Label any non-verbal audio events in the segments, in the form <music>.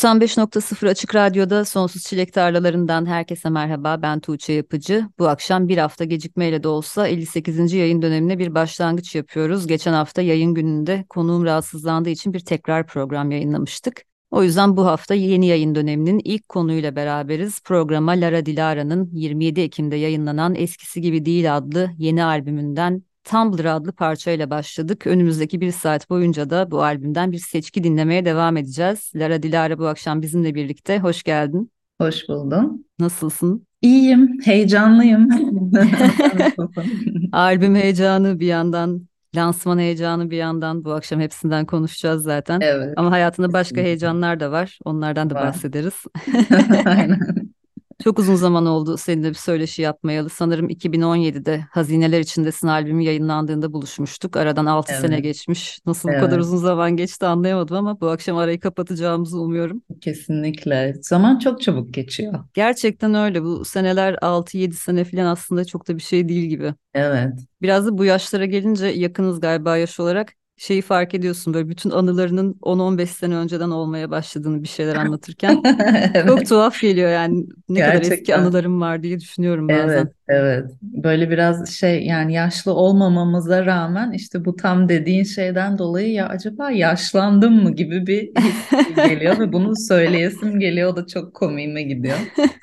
95.0 Açık Radyo'da Sonsuz Çilek Tarlalarından herkese merhaba. Ben Tuğçe Yapıcı. Bu akşam bir hafta gecikmeyle de olsa 58. yayın dönemine bir başlangıç yapıyoruz. Geçen hafta yayın gününde konuğum rahatsızlandığı için bir tekrar program yayınlamıştık. O yüzden bu hafta yeni yayın döneminin ilk konuyla beraberiz. Programa Lara Dilara'nın 27 Ekim'de yayınlanan Eskisi Gibi Değil adlı yeni albümünden Tumblr adlı parçayla başladık. Önümüzdeki bir saat boyunca da bu albümden bir seçki dinlemeye devam edeceğiz. Lara Dilara bu akşam bizimle birlikte. Hoş geldin. Hoş buldum. Nasılsın? İyiyim, heyecanlıyım. <laughs> Albüm heyecanı bir yandan, lansman heyecanı bir yandan. Bu akşam hepsinden konuşacağız zaten. Evet. Ama hayatında başka heyecanlar da var. Onlardan da var. bahsederiz. <laughs> Aynen. Çok uzun zaman oldu seninle bir söyleşi yapmayalı. Sanırım 2017'de Hazineler İçindesin albümü yayınlandığında buluşmuştuk. Aradan 6 evet. sene geçmiş. Nasıl evet. bu kadar uzun zaman geçti anlayamadım ama bu akşam arayı kapatacağımızı umuyorum. Kesinlikle. Zaman çok çabuk geçiyor. Gerçekten öyle. Bu seneler 6-7 sene falan aslında çok da bir şey değil gibi. Evet. Biraz da bu yaşlara gelince yakınız galiba yaş olarak şeyi fark ediyorsun böyle bütün anılarının 10-15 sene önceden olmaya başladığını bir şeyler <laughs> anlatırken. evet. Çok tuhaf geliyor yani ne Gerçekten. kadar eski anılarım var diye düşünüyorum bazen. Evet, evet. Böyle biraz şey yani yaşlı olmamamıza rağmen işte bu tam dediğin şeyden dolayı ya acaba yaşlandım mı gibi bir his geliyor ve <laughs> bunu söyleyesim geliyor o da çok komiğime gidiyor.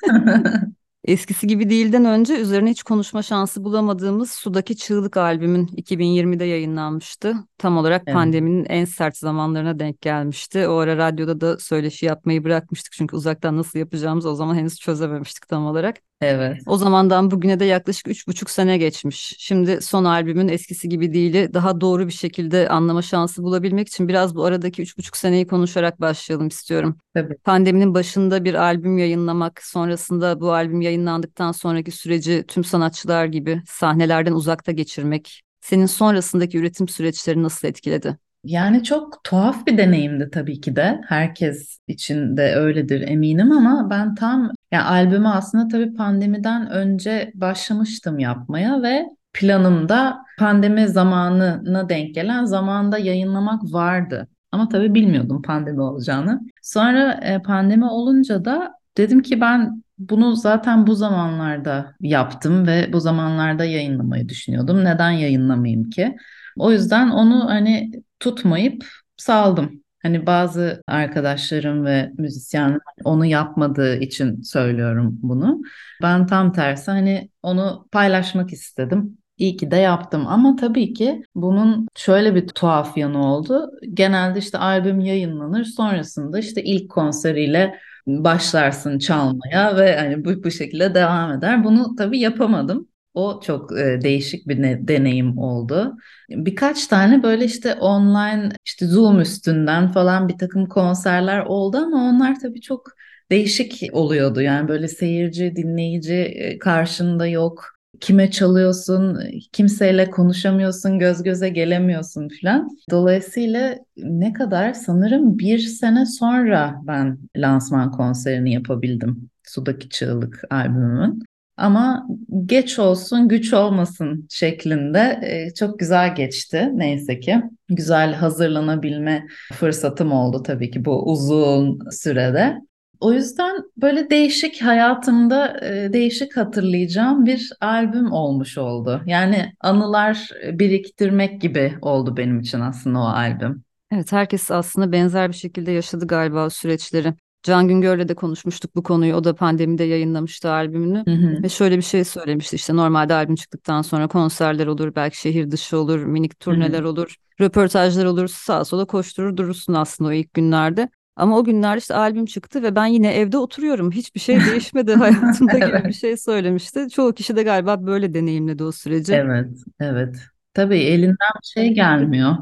<laughs> Eskisi gibi değilden önce üzerine hiç konuşma şansı bulamadığımız Sudaki Çığlık albümün 2020'de yayınlanmıştı. Tam olarak evet. pandeminin en sert zamanlarına denk gelmişti. O ara radyoda da söyleşi yapmayı bırakmıştık çünkü uzaktan nasıl yapacağımızı o zaman henüz çözememiştik tam olarak. Evet. O zamandan bugüne de yaklaşık üç buçuk sene geçmiş. Şimdi son albümün eskisi gibi değili daha doğru bir şekilde anlama şansı bulabilmek için biraz bu aradaki üç buçuk seneyi konuşarak başlayalım istiyorum. Tabii. Pandeminin başında bir albüm yayınlamak, sonrasında bu albüm yayınlandıktan sonraki süreci tüm sanatçılar gibi sahnelerden uzakta geçirmek, senin sonrasındaki üretim süreçleri nasıl etkiledi? Yani çok tuhaf bir deneyimdi tabii ki de. Herkes için de öyledir eminim ama ben tam yani albümü aslında tabii pandemiden önce başlamıştım yapmaya ve planımda pandemi zamanına denk gelen zamanda yayınlamak vardı. Ama tabii bilmiyordum pandemi olacağını. Sonra e, pandemi olunca da dedim ki ben bunu zaten bu zamanlarda yaptım ve bu zamanlarda yayınlamayı düşünüyordum. Neden yayınlamayayım ki? O yüzden onu hani tutmayıp saldım. Hani bazı arkadaşlarım ve müzisyenler onu yapmadığı için söylüyorum bunu. Ben tam tersi hani onu paylaşmak istedim. İyi ki de yaptım ama tabii ki bunun şöyle bir tuhaf yanı oldu. Genelde işte albüm yayınlanır sonrasında işte ilk konseriyle başlarsın çalmaya ve hani bu, bu şekilde devam eder. Bunu tabii yapamadım. O çok e, değişik bir ne, deneyim oldu. Birkaç tane böyle işte online işte Zoom üstünden falan bir takım konserler oldu ama onlar tabii çok değişik oluyordu. Yani böyle seyirci, dinleyici e, karşında yok. Kime çalıyorsun, kimseyle konuşamıyorsun, göz göze gelemiyorsun falan. Dolayısıyla ne kadar sanırım bir sene sonra ben lansman konserini yapabildim. Sudaki Çığlık albümümün. Ama geç olsun güç olmasın şeklinde e, çok güzel geçti neyse ki. Güzel hazırlanabilme fırsatım oldu tabii ki bu uzun sürede. O yüzden böyle değişik hayatımda e, değişik hatırlayacağım bir albüm olmuş oldu. Yani anılar biriktirmek gibi oldu benim için aslında o albüm. Evet herkes aslında benzer bir şekilde yaşadı galiba süreçleri. Can Güngör'le de konuşmuştuk bu konuyu. O da pandemide yayınlamıştı albümünü. Hı hı. Ve şöyle bir şey söylemişti. İşte normalde albüm çıktıktan sonra konserler olur, belki şehir dışı olur, minik turneler hı hı. olur, röportajlar olur. Sağa sola koşturur durursun aslında o ilk günlerde. Ama o günler işte albüm çıktı ve ben yine evde oturuyorum. Hiçbir şey değişmedi <laughs> hayatımda gibi bir şey söylemişti. Çoğu kişi de galiba böyle deneyimledi o süreci. Evet, evet. Tabii elinden bir şey gelmiyor.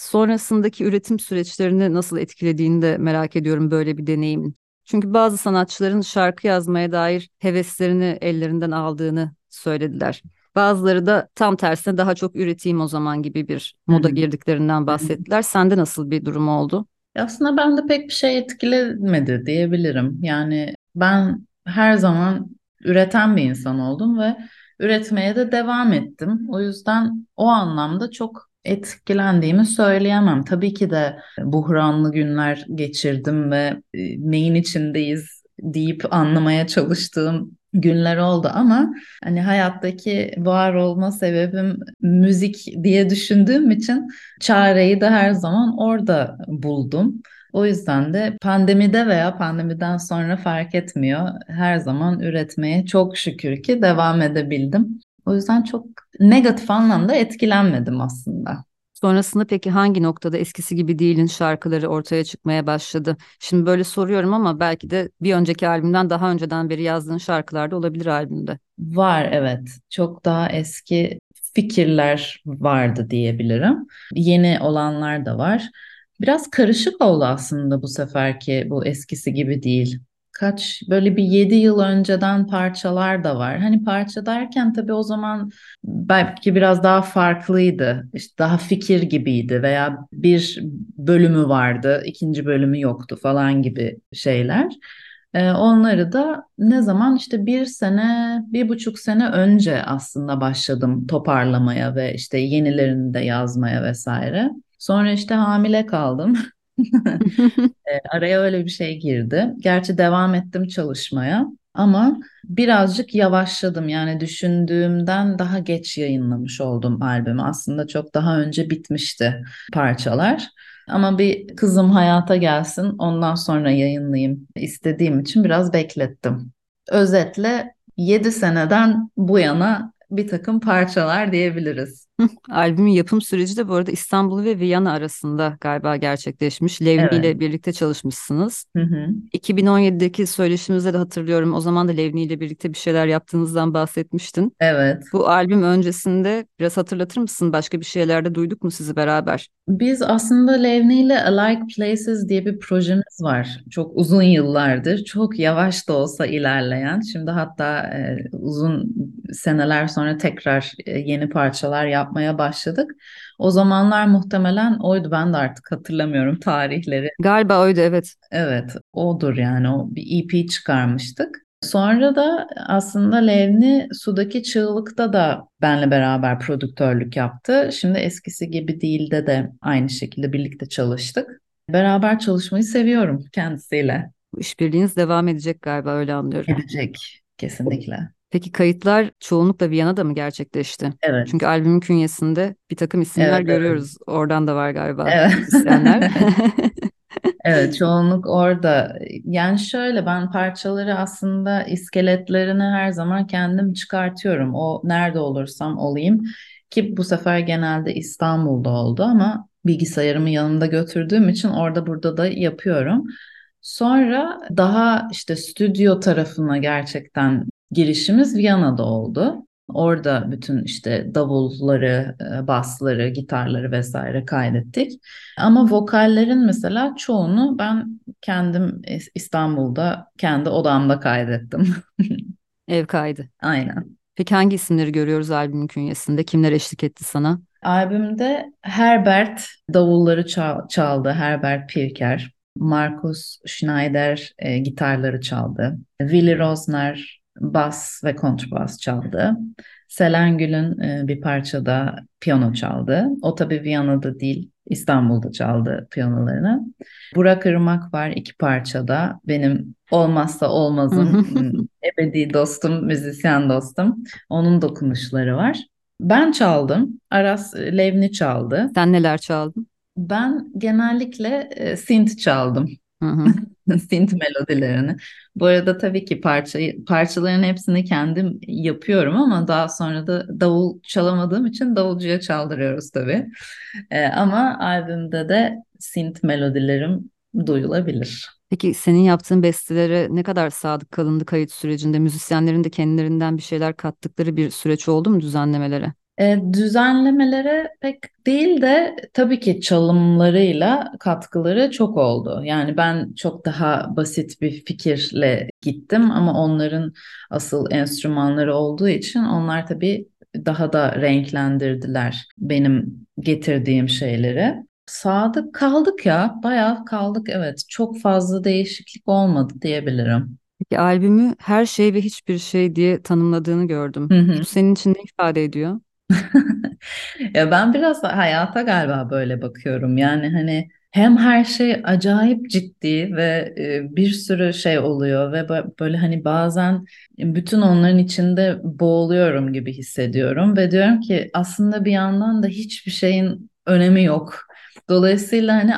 Sonrasındaki üretim süreçlerini nasıl etkilediğini de merak ediyorum böyle bir deneyimin. Çünkü bazı sanatçıların şarkı yazmaya dair heveslerini ellerinden aldığını söylediler. Bazıları da tam tersine daha çok üreteyim o zaman gibi bir moda hı. girdiklerinden bahsettiler. Sende nasıl bir durum oldu? Aslında ben de pek bir şey etkilemedi diyebilirim. Yani ben her zaman üreten bir insan oldum ve üretmeye de devam ettim. O yüzden o anlamda çok etkilendiğimi söyleyemem. Tabii ki de buhranlı günler geçirdim ve e, neyin içindeyiz deyip anlamaya çalıştığım günler oldu ama hani hayattaki var olma sebebim müzik diye düşündüğüm için çareyi de her zaman orada buldum. O yüzden de pandemide veya pandemiden sonra fark etmiyor. Her zaman üretmeye çok şükür ki devam edebildim. O yüzden çok negatif anlamda etkilenmedim aslında. Sonrasında peki hangi noktada eskisi gibi değilin şarkıları ortaya çıkmaya başladı? Şimdi böyle soruyorum ama belki de bir önceki albümden daha önceden beri yazdığın şarkılar da olabilir albümde. Var evet. Çok daha eski fikirler vardı diyebilirim. Yeni olanlar da var. Biraz karışık oldu aslında bu seferki bu eskisi gibi değil. Kaç böyle bir 7 yıl önceden parçalar da var. Hani parça derken tabii o zaman belki biraz daha farklıydı. İşte daha fikir gibiydi veya bir bölümü vardı, ikinci bölümü yoktu falan gibi şeyler. Ee, onları da ne zaman işte bir sene, bir buçuk sene önce aslında başladım toparlamaya ve işte yenilerini de yazmaya vesaire. Sonra işte hamile kaldım. <laughs> <laughs> E, Araya öyle bir şey girdi. Gerçi devam ettim çalışmaya ama birazcık yavaşladım. Yani düşündüğümden daha geç yayınlamış oldum albümü. Aslında çok daha önce bitmişti parçalar. Ama bir kızım hayata gelsin, ondan sonra yayınlayayım istediğim için biraz beklettim. Özetle 7 seneden bu yana bir takım parçalar diyebiliriz. <laughs> Albümün yapım süreci de bu arada İstanbul ve Viyana arasında galiba gerçekleşmiş. Levni Evet. ile birlikte çalışmışsınız. Hı hı. 2017'deki söyleşimizde de hatırlıyorum. O zaman da Levni ile birlikte bir şeyler yaptığınızdan bahsetmiştin. Evet. Bu albüm öncesinde biraz hatırlatır mısın? Başka bir şeylerde duyduk mu sizi beraber? Biz aslında Levni ile Alike Places diye bir projemiz var. Çok uzun yıllardır, çok yavaş da olsa ilerleyen. Şimdi hatta e, uzun seneler sonra tekrar e, yeni parçalar yapmaya başladık. O zamanlar muhtemelen oydu. Ben de artık hatırlamıyorum tarihleri. Galiba oydu evet. Evet, odur yani. O bir EP çıkarmıştık. Sonra da aslında Levni Sudaki Çığlık'ta da benle beraber prodüktörlük yaptı. Şimdi eskisi gibi değilde de aynı şekilde birlikte çalıştık. Beraber çalışmayı seviyorum kendisiyle. Bu işbirliğiniz devam edecek galiba öyle anlıyorum. Edecek kesinlikle. Peki kayıtlar çoğunlukla Viyana'da mı gerçekleşti? Evet. Çünkü albümün künyesinde bir takım isimler Evet, evet. görüyoruz. Oradan da var galiba Evet. müzisyenler. <laughs> <laughs> Evet, çoğunluk orada. Yani şöyle ben parçaları aslında iskeletlerini her zaman kendim çıkartıyorum. O nerede olursam olayım ki bu sefer genelde İstanbul'da oldu ama bilgisayarımı yanımda götürdüğüm için orada burada da yapıyorum. Sonra daha işte stüdyo tarafına gerçekten girişimiz Viyana'da oldu. Orada bütün işte davulları, e, basları, gitarları vesaire kaydettik. Ama vokallerin mesela çoğunu ben kendim İs- İstanbul'da kendi odamda kaydettim. <laughs> Ev kaydı. Aynen. Peki hangi isimleri görüyoruz albümün künyesinde? Kimler eşlik etti sana? Albümde Herbert davulları çal- çaldı, Herbert Pirker. Markus Schneider e, gitarları çaldı. Willy Rosner bas ve kontrbas çaldı. Selengül'ün e, bir parçada piyano çaldı. O tabii Viyana'da değil, İstanbul'da çaldı piyanolarını. Burak Irmak var iki parçada. Benim olmazsa olmazım, ebedi dostum, müzisyen dostum. Onun dokunuşları var. Ben çaldım. Aras e, Levni çaldı. Sen neler çaldın? Ben genellikle e, synth çaldım. Hı hı. <laughs> Synth melodilerini. Bu arada tabii ki parçayı, parçaların hepsini kendim yapıyorum ama daha sonra da davul çalamadığım için davulcuya çaldırıyoruz tabii. E, ama albümde de synth melodilerim duyulabilir. Peki senin yaptığın bestelere ne kadar sadık kalındı kayıt sürecinde? Müzisyenlerin de kendilerinden bir şeyler kattıkları bir süreç oldu mu düzenlemelere? E, düzenlemelere pek değil de tabii ki çalımlarıyla katkıları çok oldu. Yani ben çok daha basit bir fikirle gittim ama onların asıl enstrümanları olduğu için onlar tabii daha da renklendirdiler benim getirdiğim şeyleri. Sadık kaldık ya, bayağı kaldık evet. Çok fazla değişiklik olmadı diyebilirim. Peki albümü her şey ve hiçbir şey diye tanımladığını gördüm. Hı hı. Bu senin için ne ifade ediyor? <laughs> Ya ben biraz hayata galiba böyle bakıyorum. Yani hani hem her şey acayip ciddi ve e, bir sürü şey oluyor ve bö- böyle hani bazen bütün onların içinde boğuluyorum gibi hissediyorum ve diyorum ki aslında bir yandan da hiçbir şeyin önemi yok. Dolayısıyla hani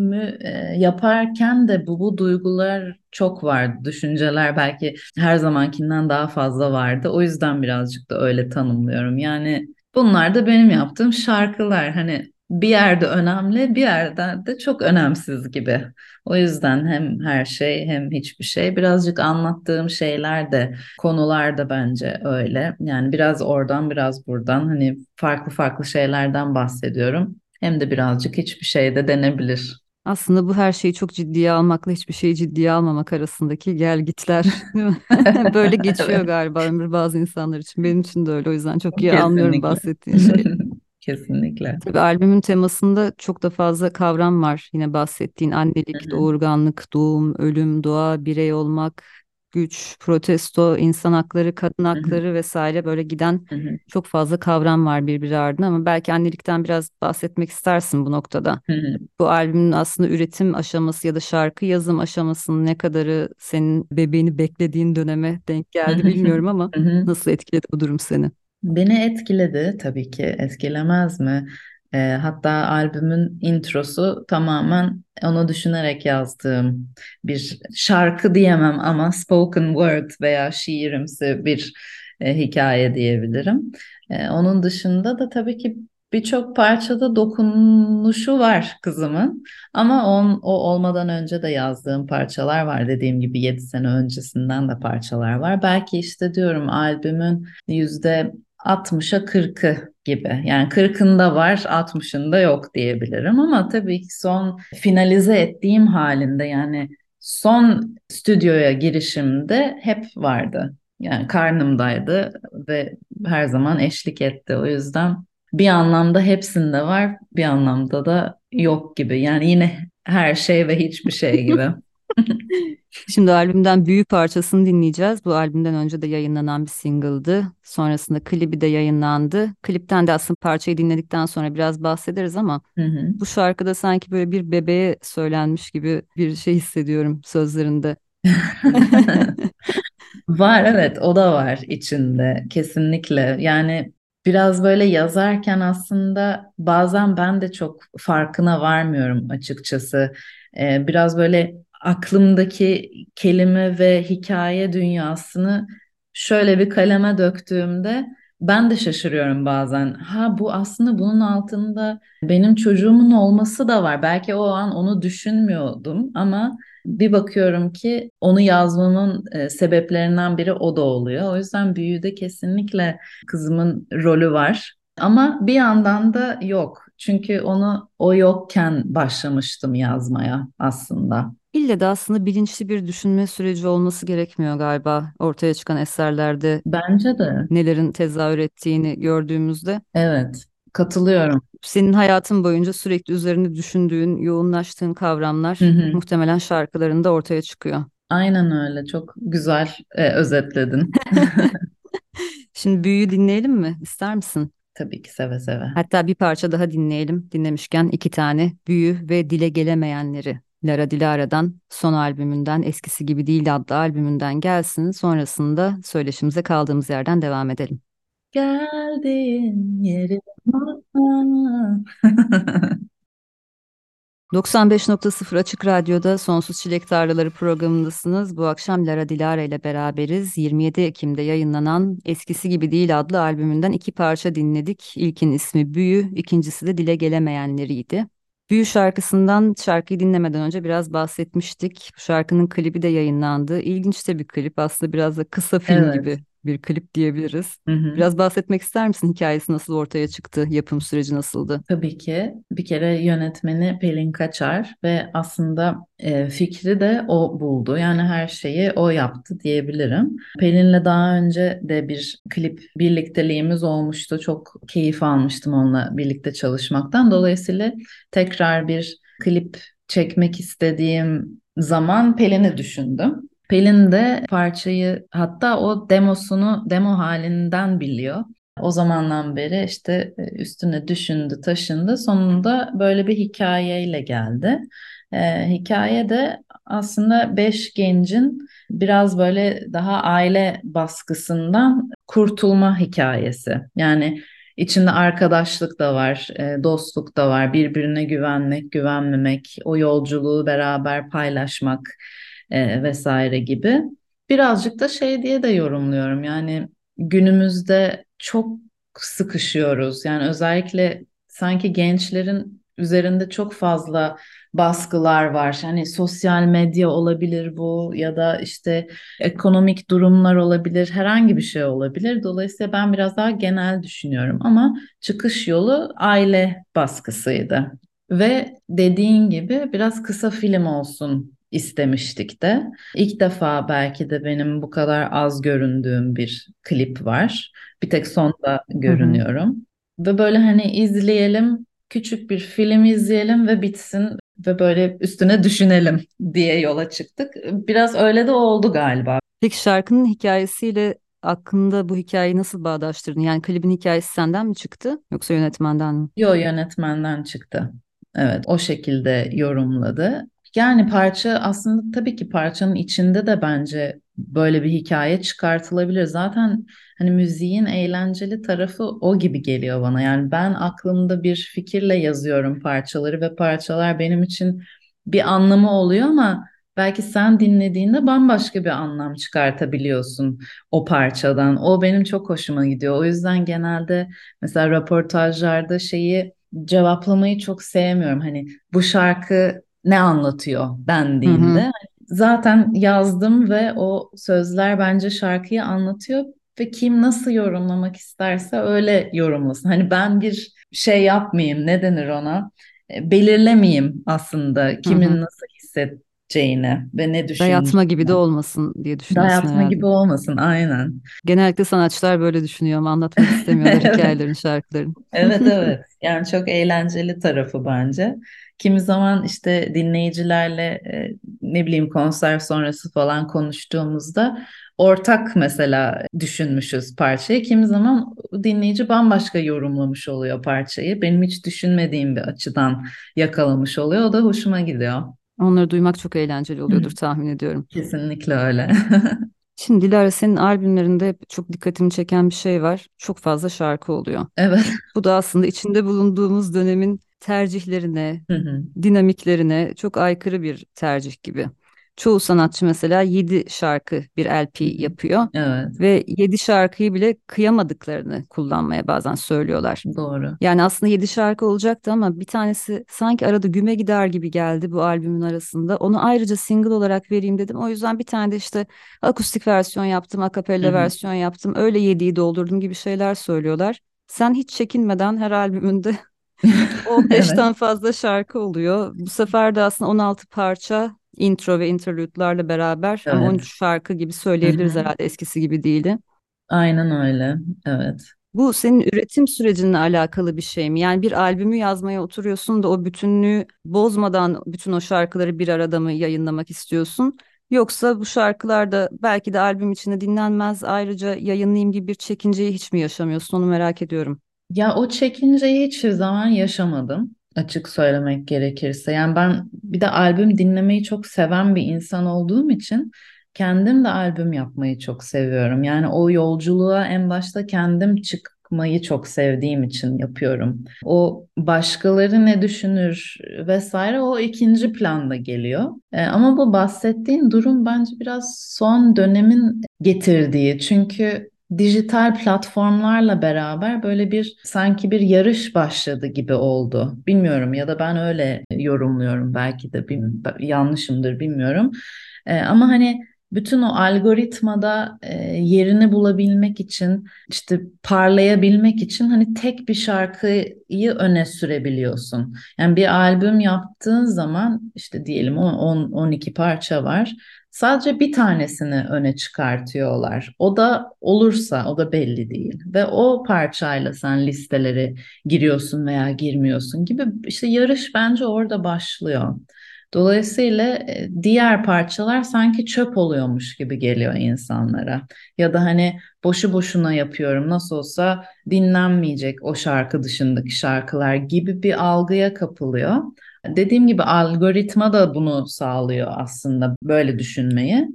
albümü e, yaparken de bu bu duygular çok vardı. Düşünceler belki her zamankinden daha fazla vardı. O yüzden birazcık da öyle tanımlıyorum. Yani bunlar da benim yaptığım şarkılar. Hani bir yerde önemli, bir yerden de çok önemsiz gibi. O yüzden hem her şey hem hiçbir şey. Birazcık anlattığım şeyler de, konular da bence öyle. Yani biraz oradan, biraz buradan hani farklı farklı şeylerden bahsediyorum. Hem de birazcık hiçbir şey de denebilir. Aslında bu her şeyi çok ciddiye almakla hiçbir şeyi ciddiye almamak arasındaki gelgitler <laughs> değil mi? <laughs> Böyle geçiyor Evet, galiba ömür bazı insanlar için. Benim için de öyle. O yüzden çok iyi anlıyorum kesinlikle. bahsettiğin şeyi. <laughs> Kesinlikle. Tabii albümün temasında çok da fazla kavram var. Yine bahsettiğin Hı annelik, hı, doğurganlık, doğum, ölüm, doğa, birey olmak, güç, protesto, insan hakları, kadın hakları vesaire böyle giden hı hı, çok fazla kavram var birbiri ardına ama belki annelikten biraz bahsetmek istersin bu noktada. hı hı, Bu albümün aslında üretim aşaması ya da şarkı yazım aşamasının ne kadarı senin bebeğini beklediğin döneme denk geldi bilmiyorum ama nasıl etkiledi bu durum seni? Beni etkiledi tabii ki etkilemez mi? Eee, hatta albümün introsu tamamen onu düşünerek yazdığım bir şarkı diyemem ama spoken word veya şiirimsi bir e, hikaye diyebilirim. E, onun dışında da tabii ki birçok parçada dokunuşu var kızımın ama on, o olmadan önce de yazdığım parçalar var. Dediğim gibi 7 sene öncesinden de parçalar var. Belki işte diyorum albümün yüzde 60'a 40'ı gibi. Yani 40'ında var, 60'ında yok diyebilirim ama tabii ki son finalize ettiğim halinde yani son stüdyoya girişimde hep vardı. Yani karnımdaydı ve her zaman eşlik etti. O yüzden bir anlamda hepsinde var, bir anlamda da yok gibi. Yani yine her şey ve hiçbir şey gibi. <laughs> Şimdi albümden Büyü parçasını dinleyeceğiz. Bu albümden önce de yayınlanan bir single'dı. Sonrasında klibi de yayınlandı. Klipten de aslında parçayı dinledikten sonra biraz bahsederiz ama Hı hı. bu şarkıda sanki böyle bir bebeğe söylenmiş gibi bir şey hissediyorum sözlerinde. <laughs> Var evet o da var içinde kesinlikle. Yani biraz böyle yazarken aslında bazen ben de çok farkına varmıyorum açıkçası. Ee, biraz böyle aklımdaki kelime ve hikaye dünyasını şöyle bir kaleme döktüğümde ben de şaşırıyorum bazen. Ha bu aslında bunun altında benim çocuğumun olması da var. Belki o an onu düşünmüyordum ama bir bakıyorum ki onu yazmamın e, sebeplerinden biri o da oluyor. O yüzden büyüde kesinlikle kızımın rolü var. Ama bir yandan da yok. Çünkü onu o yokken başlamıştım yazmaya aslında. İlle de aslında bilinçli bir düşünme süreci olması gerekmiyor galiba ortaya çıkan eserlerde Bence de. nelerin tezahür ettiğini gördüğümüzde. Evet. Katılıyorum. Senin hayatın boyunca sürekli üzerinde düşündüğün, yoğunlaştığın Hı kavramlar hı. muhtemelen şarkılarında ortaya çıkıyor. Aynen öyle. Çok güzel e, özetledin. <laughs> Şimdi Büyü'yü dinleyelim mi? İster misin? Tabii ki seve seve. Hatta bir parça daha dinleyelim. Dinlemişken iki tane Büyü ve Dile Gelemeyenleri. Lara Dilara'dan son albümünden Eskisi Gibi Değil adlı albümünden gelsin. Sonrasında söyleşimize kaldığımız yerden devam edelim. Geldiğin yeri 95.0 Açık Radyo'da Sonsuz Çilek Tarlaları programındasınız. Bu akşam Lara Dilara ile beraberiz. 27 Ekim'de yayınlanan Eskisi Gibi Değil adlı albümünden iki parça dinledik. İlkin ismi Büyü, ikincisi de Dile Gelemeyenleriydi. Büyü şarkısından şarkıyı dinlemeden önce biraz bahsetmiştik. Bu şarkının klibi de yayınlandı. İlginç de bir klip. Aslında biraz da kısa film Evet. gibi bir klip diyebiliriz. Hı hı. Biraz bahsetmek ister misin? Hikayesi nasıl ortaya çıktı? Yapım süreci nasıldı? Tabii ki bir kere yönetmeni Pelin Kaçar ve aslında e, fikri de o buldu. Yani her şeyi o yaptı diyebilirim. Pelin'le daha önce de bir klip birlikteliğimiz olmuştu. Çok keyif almıştım onunla birlikte çalışmaktan. Dolayısıyla tekrar bir klip çekmek istediğim zaman Pelin'i düşündüm. Pelin de parçayı hatta o demosunu demo halinden biliyor. O zamandan beri işte e, üstüne düşündü, taşındı. Sonunda böyle bir hikayeyle geldi. Ee, hikaye de aslında beş gencin biraz böyle daha aile baskısından kurtulma hikayesi. Yani içinde arkadaşlık da var, e, dostluk da var, birbirine güvenmek, güvenmemek, o yolculuğu beraber paylaşmak e, vesaire gibi. Birazcık da şey diye de yorumluyorum. Yani günümüzde çok sıkışıyoruz. Yani özellikle sanki gençlerin üzerinde çok fazla baskılar var. Hani sosyal medya olabilir bu ya da işte ekonomik durumlar olabilir, herhangi bir şey olabilir. Dolayısıyla ben biraz daha genel düşünüyorum ama çıkış yolu aile baskısıydı. Ve dediğin gibi biraz kısa film olsun istemiştik de. İlk defa belki de benim bu kadar az göründüğüm bir klip var. Bir tek sonda Hı hı. görünüyorum. Ve böyle hani izleyelim, küçük bir film izleyelim ve bitsin ve böyle üstüne düşünelim diye yola çıktık. Biraz öyle de oldu galiba. Peki şarkının hikayesiyle aklında bu hikayeyi nasıl bağdaştırdın? Yani klibin hikayesi senden mi çıktı yoksa yönetmenden mi? Yo yönetmenden çıktı. Evet, o şekilde yorumladı. Yani parça aslında tabii ki parçanın içinde de bence böyle bir hikaye çıkartılabilir. Zaten hani müziğin eğlenceli tarafı o gibi geliyor bana. Yani ben aklımda bir fikirle yazıyorum parçaları ve parçalar benim için bir anlamı oluyor ama belki sen dinlediğinde bambaşka bir anlam çıkartabiliyorsun o parçadan. O benim çok hoşuma gidiyor. O yüzden genelde mesela röportajlarda şeyi cevaplamayı çok sevmiyorum. Hani bu şarkı ne anlatıyor Hı hı. dendiğinde zaten yazdım ve o sözler bence şarkıyı anlatıyor ve kim nasıl yorumlamak isterse öyle yorumlasın. Hani ben bir şey yapmayayım, ne denir ona? E, Belirlemeyeyim aslında Hı kimin hı. nasıl hissedeceğini ve ne Dayatma gibi de olmasın diye düşünüyorsun Dayatma herhalde. gibi olmasın, aynen. Genellikle sanatçılar böyle düşünüyor ama anlatmak <laughs> istemiyorlar Evet. hikayelerin, şarkıların. Evet <laughs> evet yani çok eğlenceli tarafı bence. Kimi zaman işte dinleyicilerle e, ne bileyim konser sonrası falan konuştuğumuzda ortak mesela düşünmüşüz parçayı. Kimi zaman dinleyici bambaşka yorumlamış oluyor parçayı. Benim hiç düşünmediğim bir açıdan yakalamış oluyor. O da hoşuma gidiyor. Onları duymak çok eğlenceli oluyordur tahmin ediyorum. kesinlikle öyle. <laughs> Şimdi Dilara senin albümlerinde hep çok dikkatimi çeken bir şey var. Çok fazla şarkı oluyor. Evet. Bu da aslında içinde bulunduğumuz dönemin tercihlerine, Hı hı, dinamiklerine çok aykırı bir tercih gibi. Çoğu sanatçı mesela 7 şarkı bir LP yapıyor Evet, ve 7 şarkıyı bile kıyamadıklarını kullanmaya bazen söylüyorlar. doğru. Yani aslında 7 şarkı olacaktı ama bir tanesi sanki arada güme gider gibi geldi bu albümün arasında. Onu ayrıca single olarak vereyim dedim. O yüzden bir tane de işte akustik versiyon yaptım, akapella hı. versiyon yaptım. Öyle 7'yi doldurdum gibi şeyler söylüyorlar. Sen hiç çekinmeden her albümünde <laughs> Evet, 15'ten fazla şarkı oluyor. Bu sefer de aslında 16 parça intro ve interlude'larla beraber evet. 13 şarkı gibi söyleyebiliriz hı. herhalde eskisi gibi değildi. Aynen öyle. Evet. Bu senin üretim sürecinle alakalı bir şey mi? Yani bir albümü yazmaya oturuyorsun da o bütünlüğü bozmadan bütün o şarkıları bir arada mı yayınlamak istiyorsun? Yoksa bu şarkılar da belki de albüm içinde dinlenmez, ayrıca yayınlayayım gibi bir çekinceyi hiç mi yaşamıyorsun? Onu merak ediyorum. Ya o çekinceyi hiçbir zaman yaşamadım açık söylemek gerekirse. Yani ben bir de albüm dinlemeyi çok seven bir insan olduğum için kendim de albüm yapmayı çok seviyorum. Yani o yolculuğa en başta kendim çıkmayı çok sevdiğim için yapıyorum. O başkaları ne düşünür vesaire o ikinci planda geliyor. E, ama bu bahsettiğin durum bence biraz son dönemin getirdiği. Çünkü dijital platformlarla beraber böyle bir sanki bir yarış başladı gibi oldu. Bilmiyorum ya da ben öyle yorumluyorum belki de yanlışımdır bilmiyorum. Ee, ama hani bütün o algoritmada e, yerini bulabilmek için işte parlayabilmek için hani tek bir şarkıyı öne sürebiliyorsun. Yani bir albüm yaptığın zaman işte diyelim 10 12 parça var. Sadece bir tanesini öne çıkartıyorlar. O da olursa o da belli değil. Ve o parçayla sen listelere giriyorsun veya girmiyorsun gibi işte yarış bence orada başlıyor. Dolayısıyla e, diğer parçalar sanki çöp oluyormuş gibi geliyor insanlara. Ya da hani boşu boşuna yapıyorum nasıl olsa dinlenmeyecek o şarkı dışındaki şarkılar gibi bir algıya kapılıyor. Dediğim gibi algoritma da bunu sağlıyor aslında böyle düşünmeyi.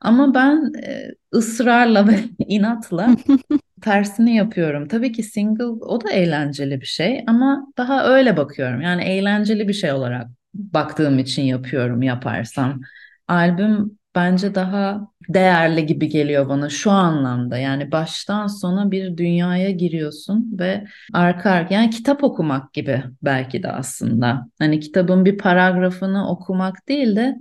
Ama ben e, ısrarla ve <laughs> inatla <laughs> tersini yapıyorum. Tabii ki single o da eğlenceli bir şey ama daha öyle bakıyorum. Yani eğlenceli bir şey olarak baktığım için yapıyorum yaparsam. Albüm bence daha değerli gibi geliyor bana şu anlamda. Yani baştan sona bir dünyaya giriyorsun ve arka arka yani kitap okumak gibi belki de aslında. Hani kitabın bir paragrafını okumak değil de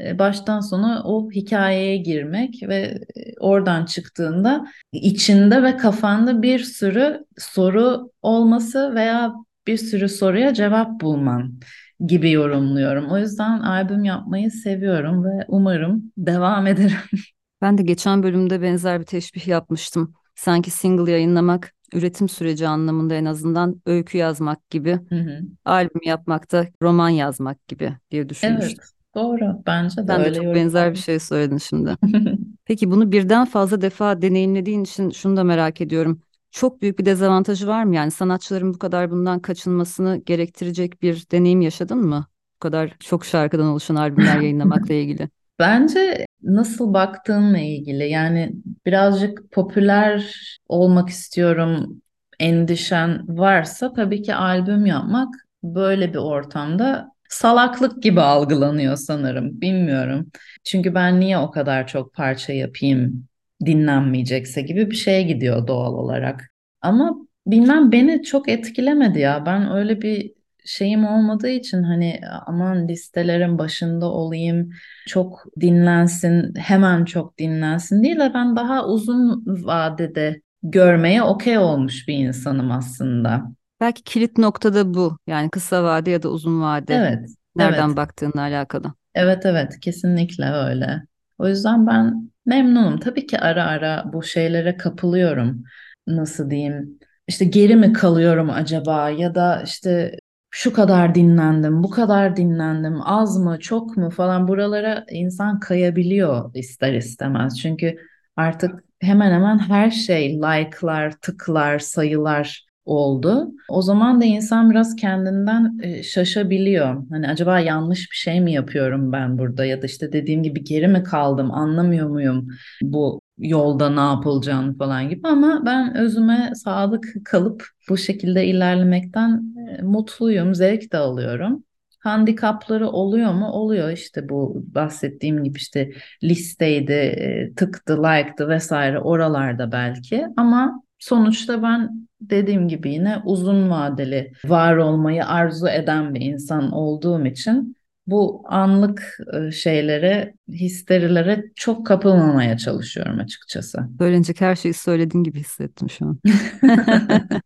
e, baştan sona o hikayeye girmek ve e, oradan çıktığında içinde ve kafanda bir sürü soru olması veya bir sürü soruya cevap bulman gibi yorumluyorum. O yüzden albüm yapmayı seviyorum ve umarım devam ederim. <laughs> Ben de geçen bölümde benzer bir teşbih yapmıştım. Sanki single yayınlamak üretim süreci anlamında en azından öykü yazmak gibi, hı hı. albüm yapmak da roman yazmak gibi diye düşünmüştüm. Evet, doğru. Bence de Sen öyle de çok benzer bir şey söyledin şimdi. <laughs> Peki bunu birden fazla defa deneyimlediğin için şunu da merak ediyorum çok büyük bir dezavantajı var mı? Yani sanatçıların bu kadar bundan kaçınmasını gerektirecek bir deneyim yaşadın mı? Bu kadar çok şarkıdan oluşan albümler <laughs> yayınlamakla ilgili. Bence nasıl baktığınla ilgili. Yani birazcık popüler olmak istiyorum endişen varsa tabii ki albüm yapmak böyle bir ortamda salaklık gibi algılanıyor sanırım. Bilmiyorum. Çünkü ben niye o kadar çok parça yapayım dinlenmeyecekse gibi bir şeye gidiyor doğal olarak. Ama bilmem beni çok etkilemedi ya. Ben öyle bir şeyim olmadığı için hani aman listelerin başında olayım, çok dinlensin, hemen çok dinlensin değil de ben daha uzun vadede görmeye okey olmuş bir insanım aslında. Belki kilit noktada bu. Yani kısa vade ya da uzun vade. Evet. Nereden evet. baktığınla alakalı. Evet evet kesinlikle öyle. O yüzden ben memnunum. Tabii ki ara ara bu şeylere kapılıyorum. Nasıl diyeyim? İşte geri mi kalıyorum acaba ya da işte şu kadar dinlendim, bu kadar dinlendim, az mı, çok mu falan buralara insan kayabiliyor ister istemez. Çünkü artık hemen hemen her şey like'lar, tıklar, sayılar oldu. O zaman da insan biraz kendinden e, şaşabiliyor. Hani acaba yanlış bir şey mi yapıyorum ben burada ya da işte dediğim gibi geri mi kaldım, anlamıyor muyum bu yolda ne yapılacağını falan gibi ama ben özüme sadık kalıp bu şekilde ilerlemekten e, mutluyum, zevk de alıyorum. Handikapları oluyor mu? Oluyor işte bu bahsettiğim gibi işte listeydi, e, tıktı, like'dı vesaire oralarda belki ama sonuçta ben dediğim gibi yine uzun vadeli var olmayı arzu eden bir insan olduğum için bu anlık e, şeylere, histerilere çok kapılmamaya çalışıyorum açıkçası. Söylenecek her şeyi söylediğin gibi hissettim şu an. <laughs>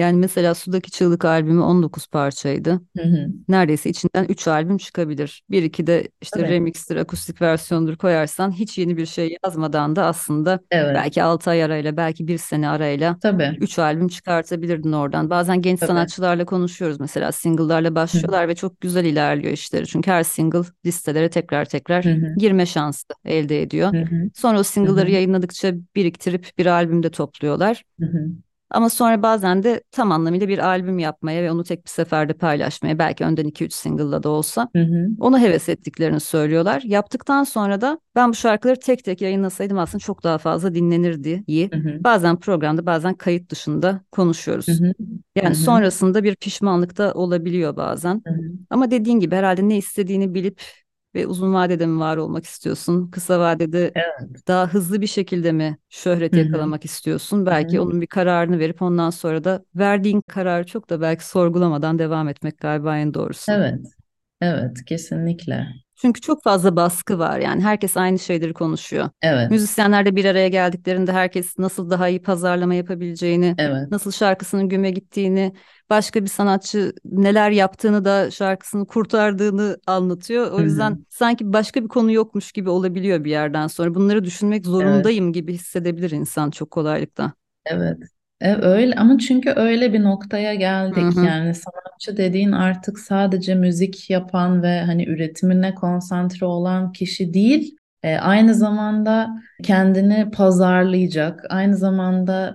Yani mesela Sudaki Çığlık albümü 19 parçaydı. Hı hı. Neredeyse içinden 3 albüm çıkabilir. Bir iki de işte evet. remixtir, akustik versiyondur koyarsan hiç yeni bir şey yazmadan da aslında evet. belki 6 ay arayla, belki bir sene arayla 3 albüm çıkartabilirdin oradan. Bazen genç Tabii. sanatçılarla konuşuyoruz mesela single'larla başlıyorlar hı. ve çok güzel ilerliyor işleri. Çünkü her single listelere tekrar tekrar hı hı. girme şansı elde ediyor. Hı hı. Sonra o single'ları yayınladıkça biriktirip bir albümde topluyorlar. Hı hı. Ama sonra bazen de tam anlamıyla bir albüm yapmaya ve onu tek bir seferde paylaşmaya belki önden 2-3 single'la da olsa hı hı. onu heves ettiklerini söylüyorlar. Yaptıktan sonra da ben bu şarkıları tek tek yayınlasaydım aslında çok daha fazla dinlenirdi. İyi. Hı hı. Bazen programda bazen kayıt dışında konuşuyoruz. Hı hı. Yani hı hı. sonrasında bir pişmanlık da olabiliyor bazen. Hı hı. Ama dediğin gibi herhalde ne istediğini bilip ve uzun vadede mi var olmak istiyorsun? Kısa vadede Evet. daha hızlı bir şekilde mi şöhret yakalamak istiyorsun? Belki hı. onun bir kararını verip ondan sonra da verdiğin kararı çok da belki sorgulamadan devam etmek galiba en doğrusu. Evet. Evet, kesinlikle. Çünkü çok fazla baskı var yani herkes aynı şeyleri konuşuyor. Evet. Müzisyenler de bir araya geldiklerinde herkes nasıl daha iyi pazarlama yapabileceğini, Evet. nasıl şarkısının güme gittiğini, başka bir sanatçı neler yaptığını da şarkısını kurtardığını anlatıyor. O yüzden sanki başka bir konu yokmuş gibi olabiliyor bir yerden sonra. Bunları düşünmek Evet. zorundayım gibi hissedebilir insan çok kolaylıkla. Evet. E, öyle ama çünkü öyle bir noktaya Hı geldik. hı. Yani sanatçı dediğin artık sadece müzik yapan ve hani üretimine konsantre olan kişi değil. E, aynı zamanda kendini pazarlayacak, aynı zamanda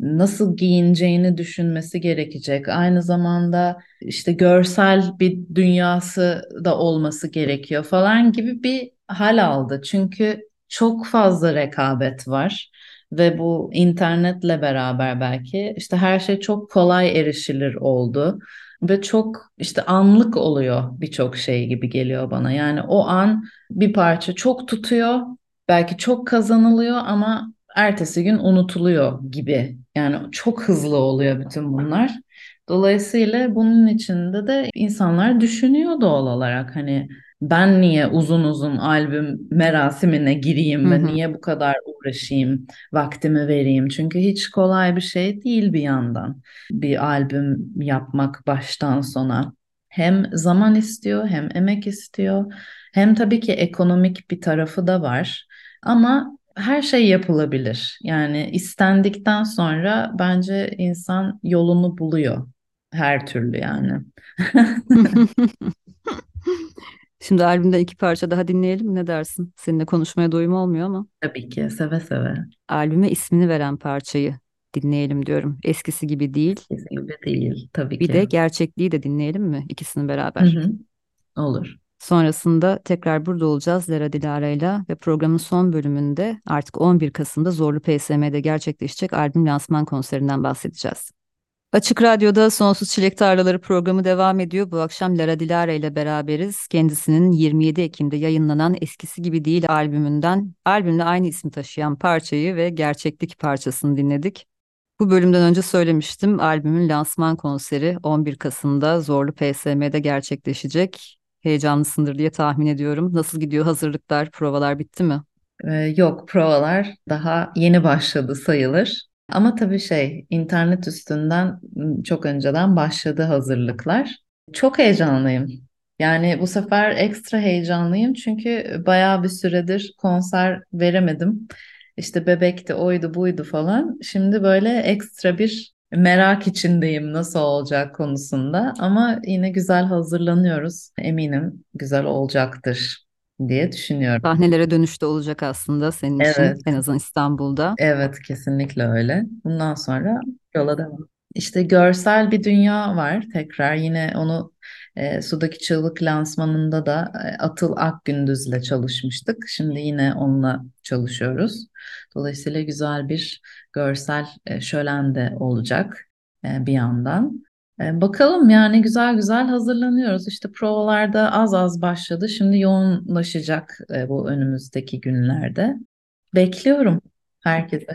nasıl giyineceğini düşünmesi gerekecek. Aynı zamanda işte görsel bir dünyası da olması gerekiyor falan gibi bir hal aldı. Çünkü çok fazla rekabet var. Ve bu internetle beraber belki işte her şey çok kolay erişilir oldu. Ve çok işte anlık oluyor birçok şey gibi geliyor bana. Yani o an bir parça çok tutuyor, belki çok kazanılıyor ama ertesi gün unutuluyor gibi. Yani çok hızlı oluyor bütün bunlar. Dolayısıyla bunun içinde de insanlar düşünüyor doğal olarak hani ben niye uzun uzun albüm merasimine gireyim ve niye bu kadar uğraşayım, vaktimi vereyim? Çünkü hiç kolay bir şey değil bir yandan bir albüm yapmak baştan sona. Hem zaman istiyor, hem emek istiyor, hem tabii ki ekonomik bir tarafı da var. Ama her şey yapılabilir. Yani istendikten sonra bence insan yolunu buluyor her türlü yani. <laughs> <laughs> <laughs> Şimdi albümden iki parça daha dinleyelim? Ne dersin? Seninle konuşmaya doyum olmuyor ama. Tabii ki seve seve. Albüme ismini veren parçayı dinleyelim diyorum. Eskisi gibi değil. Eskisi gibi değil tabii Bir ki. de gerçekliği de dinleyelim mi? İkisini Hı beraber. hı, olur. Sonrasında tekrar burada olacağız Lera Dilara'yla ve programın son bölümünde artık 11 Kasım'da Zorlu PSM'de gerçekleşecek albüm lansman konserinden bahsedeceğiz. Açık Radyo'da Sonsuz Çilek Tarlaları programı devam ediyor. Bu akşam Lara Dilara ile beraberiz. Kendisinin 27 Ekim'de yayınlanan Eskisi Gibi Değil albümünden albümle aynı ismi taşıyan parçayı ve gerçeklik parçasını dinledik. Bu bölümden önce söylemiştim albümün lansman konseri 11 Kasım'da Zorlu PSM'de gerçekleşecek. Heyecanlısındır diye tahmin ediyorum. Nasıl gidiyor hazırlıklar, provalar bitti mi? Ee, yok provalar daha yeni başladı sayılır. Ama tabii şey internet üstünden çok önceden başladı hazırlıklar. Çok heyecanlıyım. Yani bu sefer ekstra heyecanlıyım çünkü bayağı bir süredir konser veremedim. İşte bebekti, oydu, buydu falan. Şimdi böyle ekstra bir merak içindeyim nasıl olacak konusunda. Ama yine güzel hazırlanıyoruz. Eminim güzel olacaktır diye düşünüyorum. Sahnelere dönüşte olacak aslında senin için Evet. en azından İstanbul'da. Evet, kesinlikle öyle. Bundan sonra yola devam. İşte görsel bir dünya var tekrar. Yine onu e, Sudaki Çığlık lansmanında da e, Atıl Akgündüz'le çalışmıştık. Şimdi yine onunla çalışıyoruz. Dolayısıyla güzel bir görsel e, şölen de olacak e, bir yandan. E, bakalım yani güzel güzel hazırlanıyoruz. İşte provalarda az az başladı. Şimdi yoğunlaşacak e, bu önümüzdeki günlerde. Bekliyorum herkese.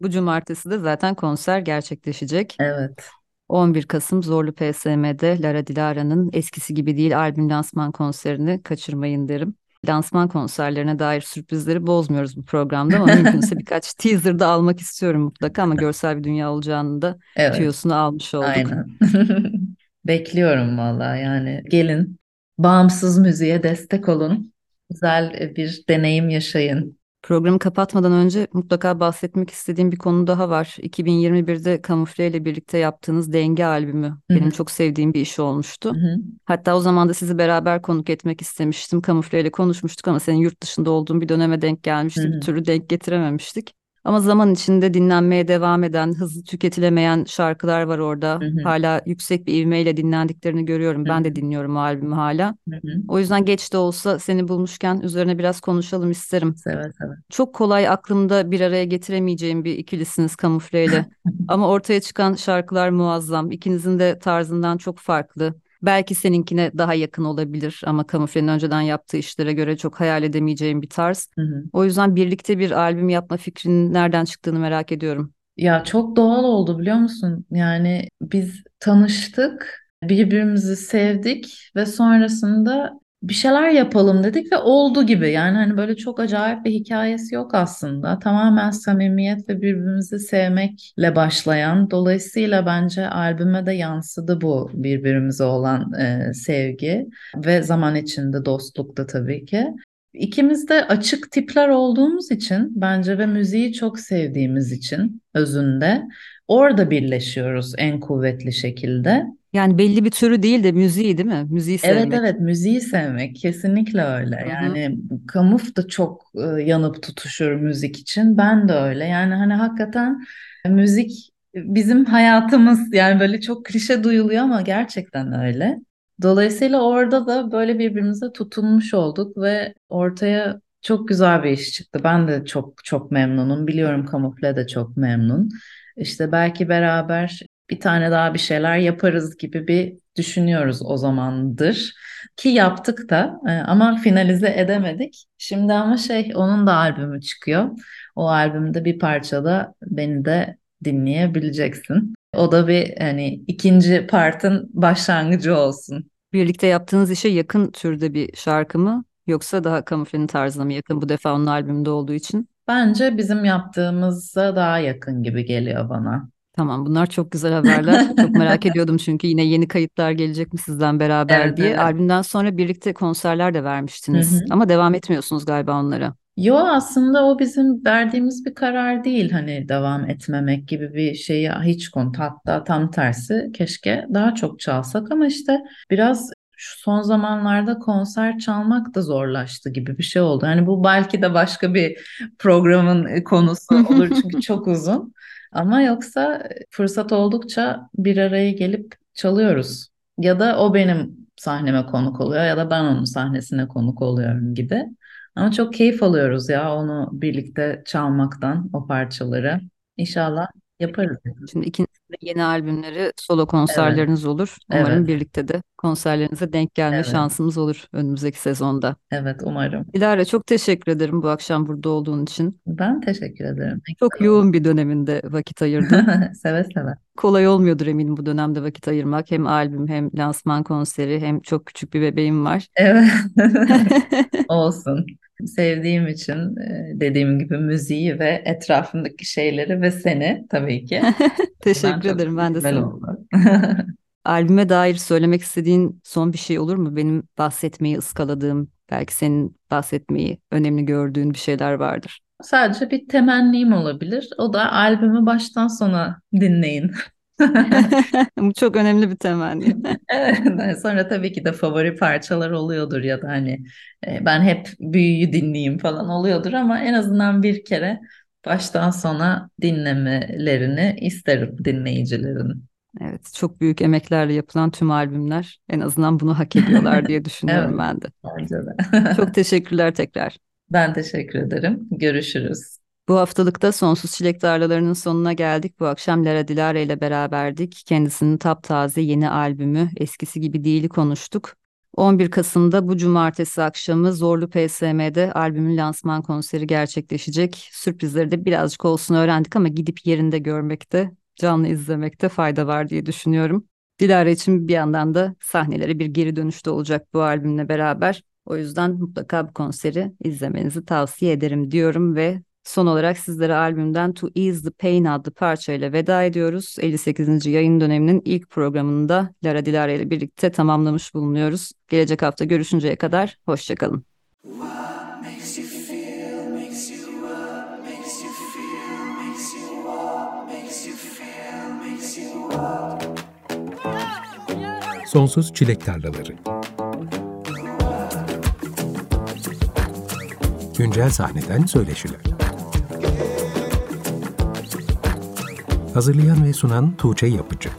Bu cumartesi de zaten konser gerçekleşecek. Evet. 11 Kasım Zorlu PSM'de Lara Dilara'nın Eskisi Gibi Değil albüm lansman konserini kaçırmayın derim. Lansman konserlerine dair sürprizleri bozmuyoruz bu programda ama mümkünse <laughs> birkaç teaser da almak istiyorum mutlaka ama görsel bir dünya olacağını da Evet, tüyosunu almış olduk. aynen. <laughs> Bekliyorum vallahi yani gelin bağımsız müziğe destek olun. Güzel bir deneyim yaşayın. Programı kapatmadan önce mutlaka bahsetmek istediğim bir konu daha var. 2021'de Kamufle ile birlikte yaptığınız Denge albümü Hı benim çok sevdiğim bir iş olmuştu. Hı hı. Hatta o zaman da sizi beraber konuk etmek istemiştim. Kamufle ile konuşmuştuk ama senin yurt dışında olduğun bir döneme denk gelmişti. Bir hı. türlü denk getirememiştik. Ama zaman içinde dinlenmeye devam eden, hızlı tüketilemeyen şarkılar var orada. Hı hı. Hala yüksek bir ivmeyle dinlendiklerini görüyorum. Hı Ben hı. de dinliyorum o albümü hala. Hı hı. O yüzden geç de olsa seni bulmuşken üzerine biraz konuşalım isterim. Seve seve. Çok kolay aklımda bir araya getiremeyeceğim bir ikilisiniz kamufleyle. <laughs> Ama ortaya çıkan şarkılar muazzam. İkinizin de tarzından çok farklı. Belki seninkine daha yakın olabilir ama Kamufle'nin önceden yaptığı işlere göre çok hayal edemeyeceğim bir tarz. Hı hı. O yüzden birlikte bir albüm yapma fikrinin nereden çıktığını merak ediyorum. Ya çok doğal oldu biliyor musun? Yani biz tanıştık, birbirimizi sevdik ve sonrasında bir şeyler yapalım dedik ve oldu gibi. Yani hani böyle çok acayip bir hikayesi yok aslında. Tamamen samimiyet ve birbirimizi sevmekle başlayan. Dolayısıyla bence albüme de yansıdı bu birbirimize olan e, sevgi ve zaman içinde dostluk da tabii ki. İkimiz de açık tipler olduğumuz için bence ve müziği çok sevdiğimiz için özünde orada birleşiyoruz en kuvvetli şekilde. Yani belli bir türü değil de müziği değil mi? Müziği sevmek. Evet evet müziği sevmek kesinlikle öyle. Hı-hı. Yani Kamuf da çok e, yanıp tutuşur müzik için. Ben de öyle. Yani hani hakikaten müzik bizim hayatımız yani böyle çok klişe duyuluyor ama gerçekten öyle. Dolayısıyla orada da böyle birbirimize tutunmuş olduk ve ortaya çok güzel bir iş çıktı. Ben de çok çok memnunum. Biliyorum Kamufle de çok memnun. İşte belki beraber bir tane daha bir şeyler yaparız gibi bir düşünüyoruz o zamandır. Ki yaptık da e, ama finalize edemedik. Şimdi ama şey onun da albümü çıkıyor. O albümde bir parçada beni de dinleyebileceksin. O da bir hani ikinci partın başlangıcı olsun. Birlikte yaptığınız işe yakın türde bir şarkı mı? Yoksa daha kamuflenin tarzına mı yakın bu defa onun albümünde olduğu için? Bence bizim yaptığımızda daha yakın gibi geliyor bana. Tamam bunlar çok güzel haberler. çok merak <laughs> ediyordum çünkü yine yeni kayıtlar gelecek mi sizden beraber evet, diye. Evet. Albümden sonra birlikte konserler de vermiştiniz. Hı hı. Ama devam etmiyorsunuz galiba onlara. Yo aslında o bizim verdiğimiz bir karar değil hani devam etmemek gibi bir şeyi hiç konu hatta tam tersi keşke daha çok çalsak ama işte biraz şu son zamanlarda konser çalmak da zorlaştı gibi bir şey oldu. Hani bu belki de başka bir programın konusu <laughs> olur çünkü çok uzun. Ama yoksa fırsat oldukça bir araya gelip çalıyoruz. Ya da o benim sahneme konuk oluyor ya da ben onun sahnesine konuk oluyorum gibi. Ama çok keyif alıyoruz ya onu birlikte çalmaktan o parçaları. İnşallah yaparız. Şimdi ikinizin de yeni albümleri, solo konserleriniz evet. olur. Umarım evet. birlikte de konserlerinize denk gelme evet. şansımız olur önümüzdeki sezonda. Evet umarım. Dilara çok teşekkür ederim bu akşam burada olduğun için. Ben teşekkür ederim. Çok yoğun bir döneminde vakit ayırdın. <laughs> seve seve. Kolay olmuyordur eminim bu dönemde vakit ayırmak. Hem albüm hem lansman konseri hem çok küçük bir bebeğim var. Evet. <laughs> <laughs> Olsun sevdiğim için dediğim gibi müziği ve etrafındaki şeyleri ve seni tabii ki. <laughs> Teşekkür ederim ben de sana. <laughs> Albüme dair söylemek istediğin son bir şey olur mu? Benim bahsetmeyi ıskaladığım, belki senin bahsetmeyi önemli gördüğün bir şeyler vardır. Sadece bir temennim olabilir. O da albümü baştan sona dinleyin. <laughs> Bu çok önemli bir temenni. <laughs> evet, sonra tabii ki de favori parçalar oluyordur ya da hani e, ben hep büyüyü dinleyeyim falan oluyordur ama en azından bir kere baştan sona dinlemelerini isterim dinleyicilerin. Evet, çok büyük emeklerle yapılan tüm albümler en azından bunu hak ediyorlar diye <laughs> düşünüyorum evet, ben de. Bence de. çok teşekkürler tekrar. Ben teşekkür ederim. Görüşürüz. Bu haftalıkta Sonsuz Çilek Tarlalarının sonuna geldik. Bu akşam Lara Dilara ile beraberdik. Kendisinin taptaze yeni albümü Eskisi Gibi Değil'i konuştuk. 11 Kasım'da bu cumartesi akşamı Zorlu PSM'de albümün lansman konseri gerçekleşecek. Sürprizleri de birazcık olsun öğrendik ama gidip yerinde görmekte, canlı izlemekte fayda var diye düşünüyorum. Dilara için bir yandan da sahnelere bir geri dönüşte olacak bu albümle beraber. O yüzden mutlaka bu konseri izlemenizi tavsiye ederim diyorum ve Son olarak sizlere albümden To Ease the Pain adlı parçayla veda ediyoruz. 58. yayın döneminin ilk programında Lara Dilara ile birlikte tamamlamış bulunuyoruz. Gelecek hafta görüşünceye kadar hoşçakalın. Sonsuz Çilek Tarlaları Güncel sahneden söyleşiler Hazırlayan ve sunan Tuğçe Yapıcı